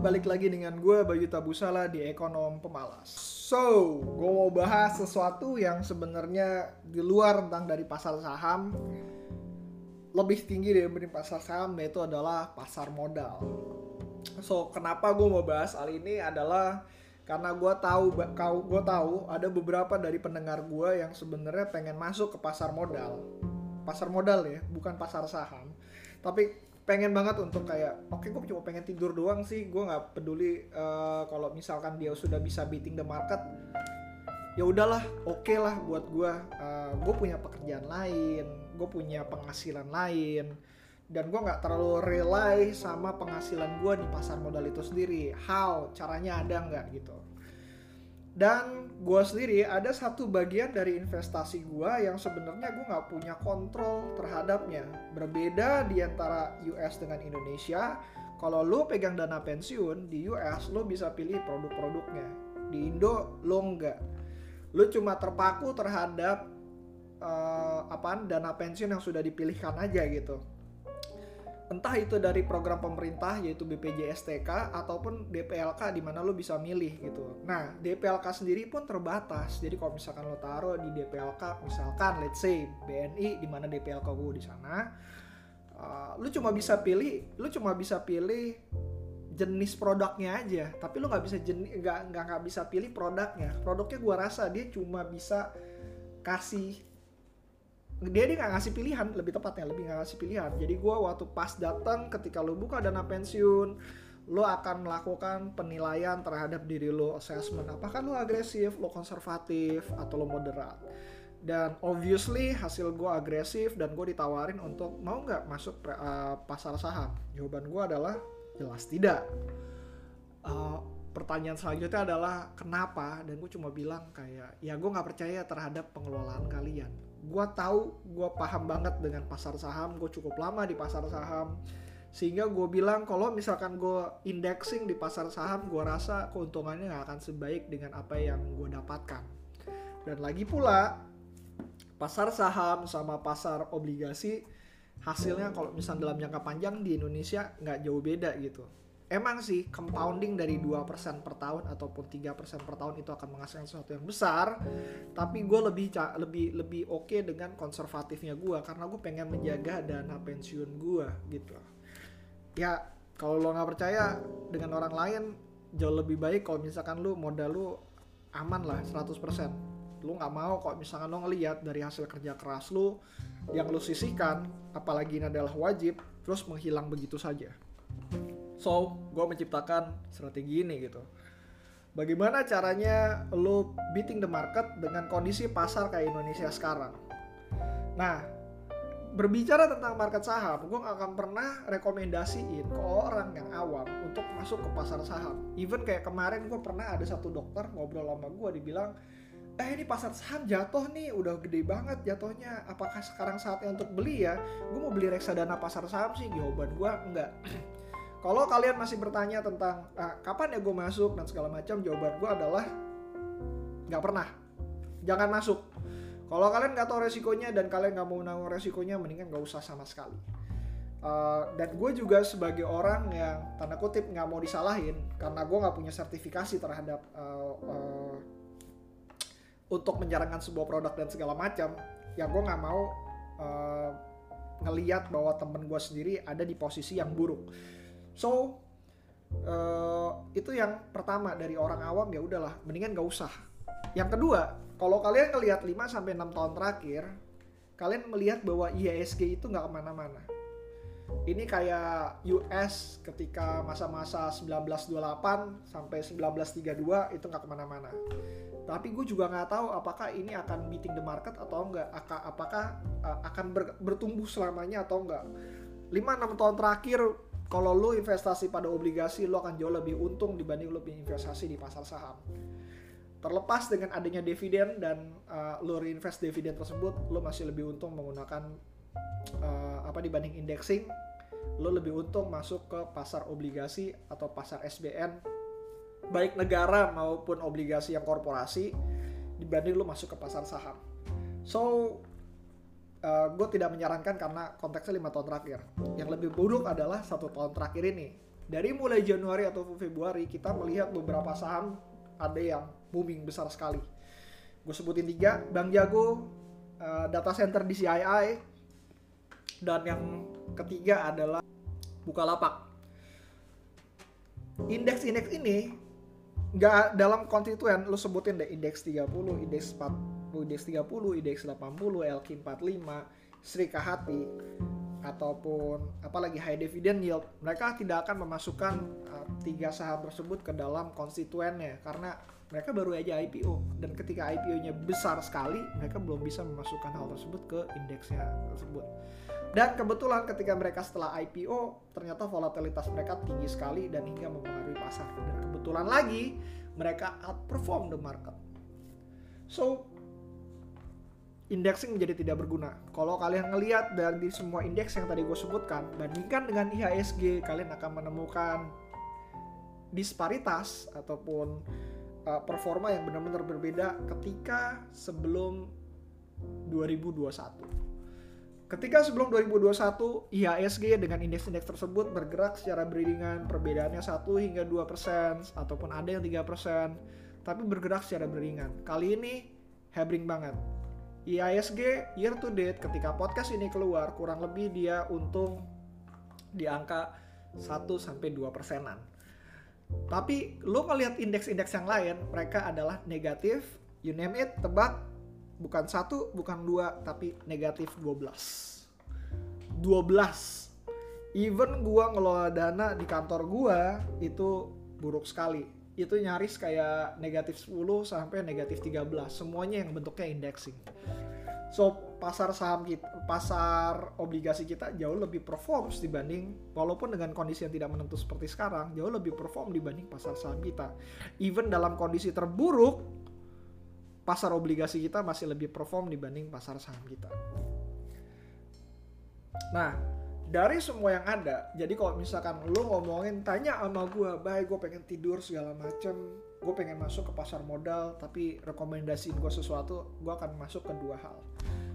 balik lagi dengan gue Bayu Tabusala di Ekonom Pemalas. So, gue mau bahas sesuatu yang sebenarnya di luar tentang dari pasar saham lebih tinggi dari pasar saham yaitu adalah pasar modal. So, kenapa gue mau bahas hal ini adalah karena gue tahu kau gue tahu ada beberapa dari pendengar gue yang sebenarnya pengen masuk ke pasar modal pasar modal ya bukan pasar saham tapi pengen banget untuk kayak oke okay, gue cuma pengen tidur doang sih gue nggak peduli uh, kalau misalkan dia sudah bisa beating the market ya udahlah oke okay lah buat gue uh, gue punya pekerjaan lain gue punya penghasilan lain dan gue nggak terlalu rely sama penghasilan gue di pasar modal itu sendiri. How? Caranya ada nggak gitu dan gue sendiri ada satu bagian dari investasi gue yang sebenarnya gue nggak punya kontrol terhadapnya. Berbeda di antara US dengan Indonesia, kalau lo pegang dana pensiun di US lo bisa pilih produk-produknya. Di Indo lo nggak. Lo cuma terpaku terhadap uh, apaan dana pensiun yang sudah dipilihkan aja gitu entah itu dari program pemerintah yaitu BPJS-TK ataupun DPLK di mana lo bisa milih gitu. Nah, DPLK sendiri pun terbatas. Jadi kalau misalkan lo taruh di DPLK misalkan let's say BNI di mana DPLK gue di sana, uh, lo cuma bisa pilih, lo cuma bisa pilih jenis produknya aja, tapi lo nggak bisa jenis nggak nggak bisa pilih produknya. Produknya gue rasa dia cuma bisa kasih dia dia nggak ngasih pilihan lebih tepatnya lebih nggak ngasih pilihan. Jadi gue waktu pas datang ketika lo buka dana pensiun lo akan melakukan penilaian terhadap diri lo assessment. Apakah lo agresif lo konservatif atau lo moderat? Dan obviously hasil gue agresif dan gue ditawarin untuk mau nggak masuk uh, pasar saham? Jawaban gue adalah jelas tidak. Uh, pertanyaan selanjutnya adalah kenapa? Dan gue cuma bilang kayak ya gue nggak percaya terhadap pengelolaan kalian gue tahu gue paham banget dengan pasar saham gue cukup lama di pasar saham. Sehingga gue bilang kalau misalkan gue indexing di pasar saham gue rasa keuntungannya nggak akan sebaik dengan apa yang gue dapatkan. Dan lagi pula pasar saham sama pasar obligasi hasilnya kalau misalnya dalam jangka panjang di Indonesia nggak jauh beda gitu emang sih compounding dari 2% per tahun ataupun 3% per tahun itu akan menghasilkan sesuatu yang besar. Tapi gue lebih lebih lebih oke okay dengan konservatifnya gue karena gue pengen menjaga dana pensiun gue gitu. Ya kalau lo nggak percaya dengan orang lain jauh lebih baik kalau misalkan lu modal lu aman lah 100% lu nggak mau kok misalkan lo ngelihat dari hasil kerja keras lu yang lu sisihkan apalagi ini adalah wajib terus menghilang begitu saja So, gue menciptakan strategi ini gitu. Bagaimana caranya lo beating the market dengan kondisi pasar kayak Indonesia sekarang? Nah, berbicara tentang market saham, gue gak akan pernah rekomendasiin ke orang yang awam untuk masuk ke pasar saham. Even kayak kemarin gue pernah ada satu dokter ngobrol sama gue, dibilang, eh ini pasar saham jatuh nih, udah gede banget jatuhnya. Apakah sekarang saatnya untuk beli ya? Gue mau beli reksadana pasar saham sih, jawaban gue enggak. Kalau kalian masih bertanya tentang ah, kapan ya gue masuk dan segala macam, jawaban gue adalah nggak pernah. Jangan masuk. Kalau kalian nggak tahu resikonya dan kalian nggak mau nanggung resikonya, mendingan nggak usah sama sekali. Uh, dan gue juga sebagai orang yang tanda kutip nggak mau disalahin karena gue nggak punya sertifikasi terhadap uh, uh, untuk menjalankan sebuah produk dan segala macam ya gue nggak mau uh, ngeliat bahwa temen gue sendiri ada di posisi yang buruk So uh, itu yang pertama dari orang awam ya udahlah, mendingan gak usah. Yang kedua, kalau kalian ngelihat 5 sampai 6 tahun terakhir, kalian melihat bahwa IHSG itu nggak ke mana-mana. Ini kayak US ketika masa-masa 1928 sampai 1932 itu nggak ke mana-mana. Tapi gue juga nggak tahu apakah ini akan beating the market atau enggak, apakah uh, akan bertumbuh selamanya atau enggak. 5-6 tahun terakhir kalau lo investasi pada obligasi lo akan jauh lebih untung dibanding lo investasi di pasar saham. Terlepas dengan adanya dividen dan uh, lo reinvest dividen tersebut lo masih lebih untung menggunakan uh, apa dibanding indexing lo lebih untung masuk ke pasar obligasi atau pasar SBN baik negara maupun obligasi yang korporasi dibanding lo masuk ke pasar saham. So uh, eh, gue tidak menyarankan karena konteksnya lima tahun terakhir. Yang lebih buruk adalah satu tahun terakhir ini. dari mulai Januari atau Februari kita melihat beberapa saham ada yang booming besar sekali. Gue sebutin tiga, Bang Jago, uh, data center di CII, dan yang ketiga adalah Bukalapak. Indeks-indeks ini nggak dalam konstituen lu sebutin deh indeks 30, indeks 40, indeks 30, indeks 80, LQ45, Sri Kahati ataupun apalagi high dividend yield. Mereka tidak akan memasukkan uh, tiga saham tersebut ke dalam konstituennya karena mereka baru aja IPO dan ketika IPO-nya besar sekali mereka belum bisa memasukkan hal tersebut ke indeksnya tersebut. Dan kebetulan ketika mereka setelah IPO ternyata volatilitas mereka tinggi sekali dan hingga mempengaruhi pasar. Dan kebetulan lagi mereka outperform the market. So indexing menjadi tidak berguna. Kalau kalian ngelihat dari semua indeks yang tadi gue sebutkan, bandingkan dengan IHSG, kalian akan menemukan disparitas ataupun uh, performa yang benar-benar berbeda ketika sebelum 2021. Ketika sebelum 2021, IHSG dengan indeks-indeks tersebut bergerak secara beriringan, perbedaannya 1 hingga 2%, ataupun ada yang 3%, tapi bergerak secara beriringan. Kali ini, hebring banget IISG year to date ketika podcast ini keluar kurang lebih dia untung di angka 1 sampai 2 persenan. Tapi lo ngelihat indeks-indeks yang lain, mereka adalah negatif, you name it, tebak, bukan satu, bukan dua, tapi negatif 12. 12. Even gua ngelola dana di kantor gua itu buruk sekali. Itu nyaris kayak negatif 10 sampai negatif 13. Semuanya yang bentuknya indexing. So pasar saham kita, pasar obligasi kita jauh lebih perform dibanding walaupun dengan kondisi yang tidak menentu seperti sekarang jauh lebih perform dibanding pasar saham kita. Even dalam kondisi terburuk pasar obligasi kita masih lebih perform dibanding pasar saham kita. Nah, dari semua yang ada, jadi kalau misalkan lu ngomongin tanya sama gue, baik gue pengen tidur segala macem, gue pengen masuk ke pasar modal tapi rekomendasiin gue sesuatu gue akan masuk ke dua hal.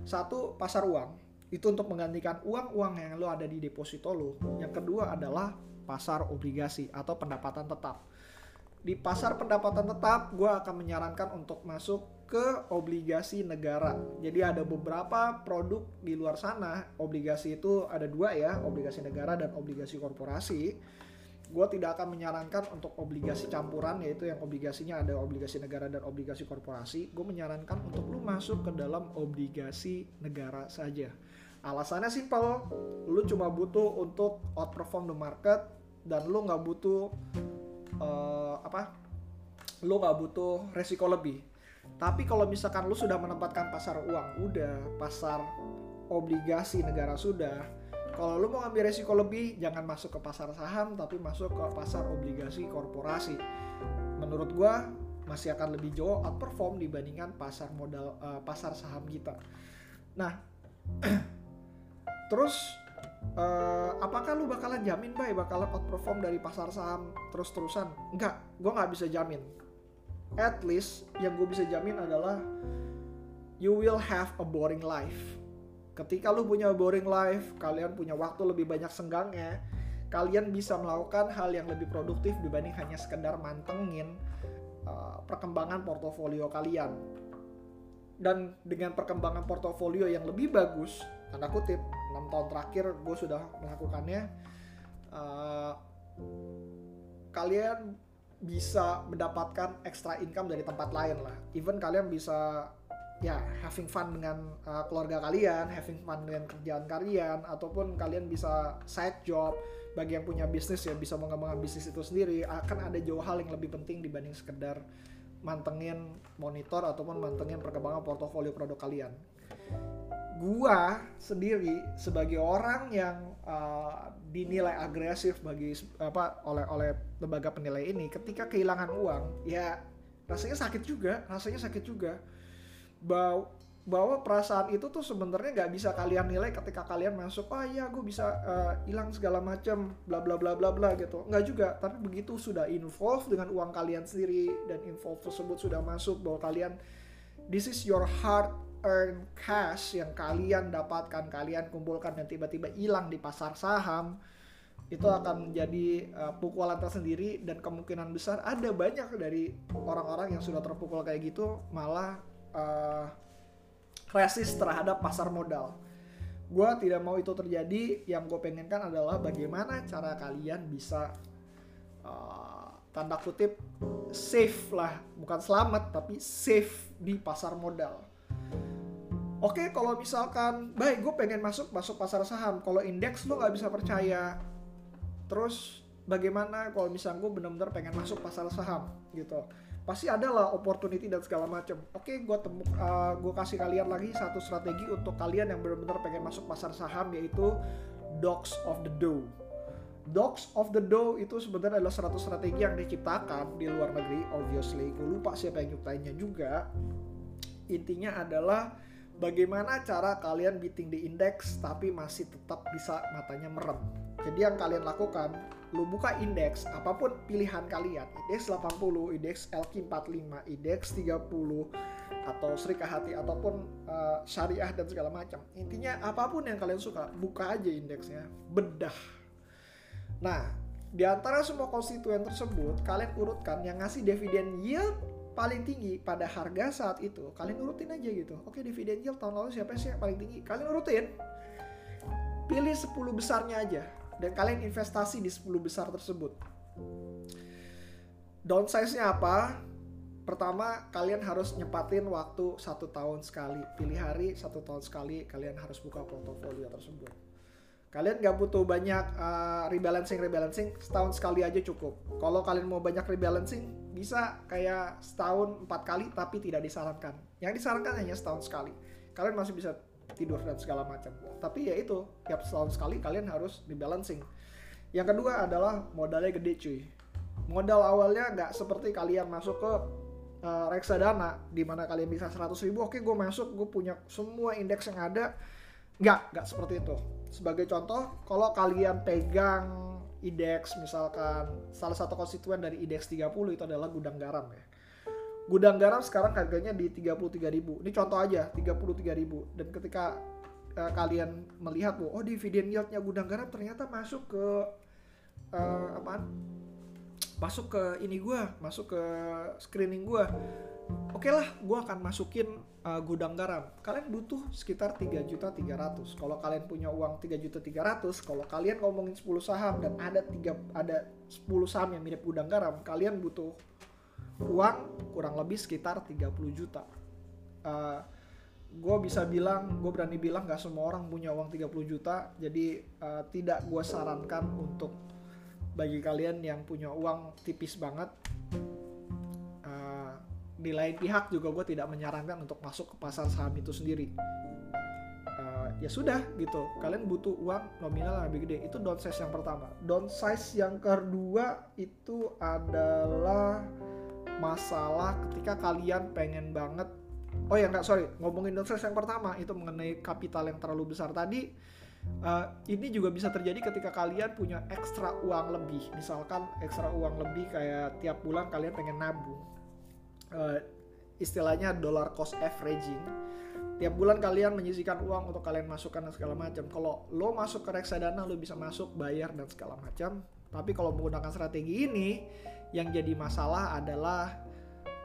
Satu pasar uang. Itu untuk menggantikan uang-uang yang lo ada di deposito lo yang kedua adalah pasar obligasi atau pendapatan tetap di pasar pendapatan tetap gue akan menyarankan untuk masuk ke obligasi negara. Jadi ada beberapa produk di luar sana. Obligasi itu ada dua ya obligasi negara dan obligasi korporasi. Gue tidak akan menyarankan untuk obligasi campuran yaitu yang obligasinya ada obligasi negara dan obligasi korporasi. Gue menyarankan untuk lu masuk ke dalam obligasi negara saja. Alasannya simpel lu cuma butuh untuk outperform the market dan lu nggak butuh uh, apa lu nggak butuh resiko lebih tapi kalau misalkan lu sudah menempatkan pasar uang udah pasar obligasi negara sudah kalau lu mau ngambil resiko lebih, jangan masuk ke pasar saham, tapi masuk ke pasar obligasi korporasi. Menurut gua masih akan lebih jauh outperform dibandingkan pasar modal uh, pasar saham kita. Nah, terus uh, apakah lu bakalan jamin bay bakalan outperform dari pasar saham terus-terusan? Enggak, gua nggak bisa jamin. At least yang gue bisa jamin adalah you will have a boring life Ketika lu punya boring life, kalian punya waktu lebih banyak senggangnya, kalian bisa melakukan hal yang lebih produktif dibanding hanya sekedar mantengin uh, perkembangan portofolio kalian. Dan dengan perkembangan portofolio yang lebih bagus, tanda kutip, 6 tahun terakhir gue sudah melakukannya, uh, kalian bisa mendapatkan extra income dari tempat lain lah. Even kalian bisa ya having fun dengan uh, keluarga kalian, having fun dengan kerjaan kalian, ataupun kalian bisa side job bagi yang punya bisnis ya bisa mengembangkan bisnis itu sendiri akan ada jauh hal yang lebih penting dibanding sekedar mantengin monitor ataupun mantengin perkembangan portofolio produk kalian. Gua sendiri sebagai orang yang uh, dinilai agresif bagi apa oleh oleh lembaga penilai ini ketika kehilangan uang ya rasanya sakit juga, rasanya sakit juga. Bahwa bahwa perasaan itu tuh sebenarnya nggak bisa kalian nilai ketika kalian masuk oh iya gue bisa eh, hilang uh, segala macam bla bla bla bla bla gitu. Nggak juga tapi begitu sudah involve dengan uang kalian sendiri dan involve tersebut sudah masuk bahwa kalian this is your hard earned cash yang kalian dapatkan kalian kumpulkan dan tiba-tiba hilang di pasar saham itu akan menjadi uh, pukulan tersendiri dan kemungkinan besar ada banyak dari orang-orang yang sudah terpukul kayak gitu malah uh, resist terhadap pasar modal. Gue tidak mau itu terjadi. Yang gue pengenkan adalah bagaimana cara kalian bisa uh, tanda kutip safe lah, bukan selamat tapi safe di pasar modal. Oke, kalau misalkan, baik gue pengen masuk masuk pasar saham. Kalau indeks lo nggak bisa percaya, terus bagaimana kalau misalnya gue benar-benar pengen masuk pasar saham gitu pasti ada lah opportunity dan segala macam oke gue temu uh, eh, gue kasih kalian lagi satu strategi untuk kalian yang benar-benar pengen masuk pasar saham yaitu dogs of the dough Dogs of the Dough itu sebenarnya adalah satu strategi yang diciptakan di luar negeri, obviously. Gue lupa siapa yang nyiptainnya juga. Intinya adalah bagaimana cara kalian beating di indeks tapi masih tetap bisa matanya merem. Jadi yang kalian lakukan, lu buka indeks apa pun pilihan kalian, indeks 80, indeks LQ45, indeks 30 atau Sri Kahati ataupun uh, syariah dan segala macam. Intinya apa pun yang kalian suka, buka aja indeksnya, bedah. Nah, di antara semua konstituen tersebut, kalian urutkan yang ngasih dividen yield paling tinggi pada harga saat itu. Kalian urutin aja gitu. Oke, dividen yield tahun lalu siapa sih yang paling tinggi? Kalian urutin. Pilih 10 besarnya aja dan kalian investasi di 10 besar tersebut. Downsize-nya apa? Pertama, kalian harus nyepatin waktu satu tahun sekali. Pilih hari satu tahun sekali, kalian harus buka portofolio tersebut. Kalian gak butuh banyak uh, rebalancing rebalancing, setahun sekali aja cukup. Kalau kalian mau banyak rebalancing, bisa kayak setahun empat kali, tapi tidak disarankan. Yang disarankan hanya setahun sekali. Kalian masih bisa tidur dan segala macam. Tapi ya itu, tiap setahun sekali kalian harus rebalancing. Yang kedua adalah modalnya gede cuy. Modal awalnya nggak seperti kalian masuk ke uh, reksadana di mana kalian bisa 100 ribu, oke gue masuk, gue punya semua indeks yang ada. Nggak, nggak seperti itu. Sebagai contoh, kalau kalian pegang indeks misalkan salah satu konstituen dari indeks 30 itu adalah gudang garam ya gudang garam sekarang harganya di 33.000. Ini contoh aja, 33.000. Dan ketika uh, kalian melihat oh dividen yieldnya gudang garam ternyata masuk ke uh, apaan? Masuk ke ini gua, masuk ke screening gua. Oke okay lah, gua akan masukin uh, gudang garam. Kalian butuh sekitar 3 juta 300. Kalau kalian punya uang 3 juta 300, kalau kalian ngomongin 10 saham dan ada tiga ada 10 saham yang mirip gudang garam, kalian butuh uang kurang lebih sekitar 30 juta. Uh, eh, gue bisa bilang, gue berani bilang gak semua orang punya uang 30 juta, jadi uh, tidak gue sarankan untuk bagi kalian yang punya uang tipis banget. Di lain pihak juga gue tidak menyarankan untuk masuk ke pasar saham itu sendiri. Uh, ya sudah gitu, kalian butuh uang nominal yang lebih gede. Itu downsize yang pertama. Downsize yang kedua itu adalah masalah ketika kalian pengen banget oh ya nggak sorry ngomongin downsize yang pertama itu mengenai kapital yang terlalu besar tadi uh, ini juga bisa terjadi ketika kalian punya ekstra uang lebih misalkan ekstra uang lebih kayak tiap bulan kalian pengen nabung uh, istilahnya dollar cost averaging. Tiap bulan kalian menyisikan uang untuk kalian masukkan dan segala macam. Kalau lo masuk ke reksadana lo bisa masuk bayar dan segala macam. Tapi kalau menggunakan strategi ini yang jadi masalah adalah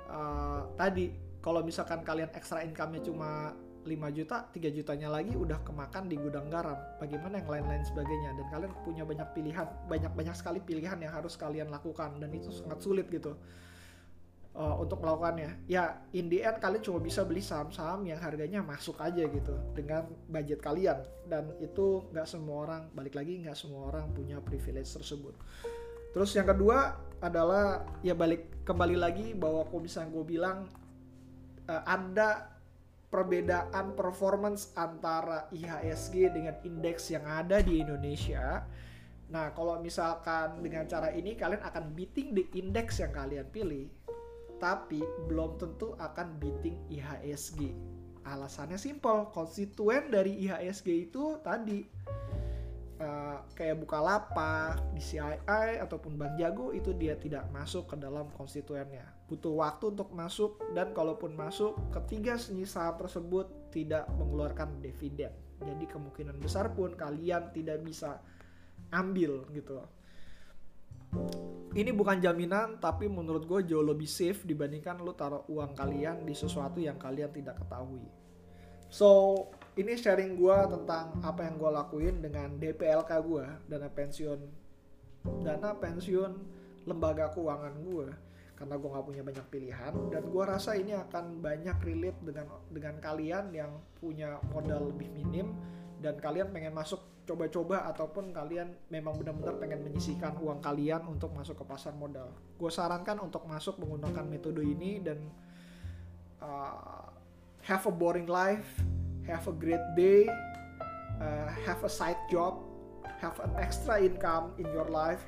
uh, tadi kalau misalkan kalian ekstra income-nya cuma 5 juta, 3 jutanya lagi udah kemakan di gudang garam. Bagaimana yang lain-lain sebagainya? Dan kalian punya banyak pilihan, banyak-banyak sekali pilihan yang harus kalian lakukan. Dan itu sangat sulit gitu. Uh, untuk melakukannya. Ya in the end kalian cuma bisa beli saham-saham yang harganya masuk aja gitu dengan budget kalian. Dan itu nggak semua orang balik lagi nggak semua orang punya privilege tersebut. Terus yang kedua adalah ya balik kembali lagi bahwa kalau misalnya gue bilang uh, ada perbedaan performance antara IHSG dengan indeks yang ada di Indonesia. Nah, kalau misalkan dengan cara ini kalian akan beating di indeks yang kalian pilih, tapi belum tentu akan beating IHSG. Alasannya simpel, konstituen dari IHSG itu tadi uh, kayak Bukalapak, DCII ataupun Bank Jago itu dia tidak masuk ke dalam konstituennya. Butuh waktu untuk masuk dan kalaupun masuk ketiga jenis saham tersebut tidak mengeluarkan dividen. Jadi kemungkinan besar pun kalian tidak bisa ambil gitu ini bukan jaminan tapi menurut gue jauh lebih safe dibandingkan lu taruh uang kalian di sesuatu yang kalian tidak ketahui. So ini sharing gue tentang apa yang gue lakuin dengan DPLK gue dana pensiun dana pensiun lembaga keuangan gue karena gue nggak punya banyak pilihan dan gue rasa ini akan banyak relate dengan dengan kalian yang punya modal lebih minim dan kalian pengen masuk coba-coba ataupun kalian memang benar-benar pengen menyisihkan uang kalian untuk masuk ke pasar modal. Gue sarankan untuk masuk menggunakan metode ini dan uh, have a boring life, have a great day, uh, have a side job, have an extra income in your life.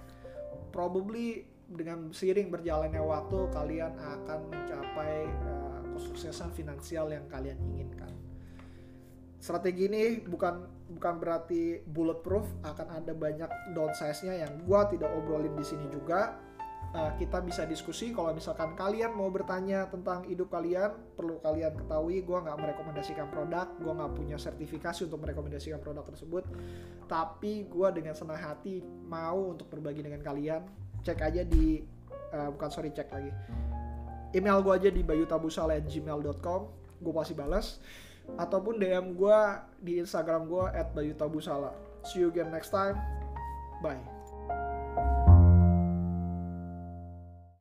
Probably dengan seiring berjalannya waktu kalian akan mencapai uh, kesuksesan finansial yang kalian inginkan strategi ini bukan bukan berarti bulletproof akan ada banyak downsize-nya yang gua tidak obrolin di sini juga. Uh, kita bisa diskusi kalau misalkan kalian mau bertanya tentang hidup kalian perlu kalian ketahui gua nggak merekomendasikan produk gua nggak punya sertifikasi untuk merekomendasikan produk tersebut. Tapi gua dengan senang hati mau untuk berbagi dengan kalian. Cek aja di uh, bukan sorry cek lagi. Email gua aja di bayutabusala@gmail.com gue pasti balas ataupun DM gue di Instagram gue at bayutabusala. See you again next time. Bye.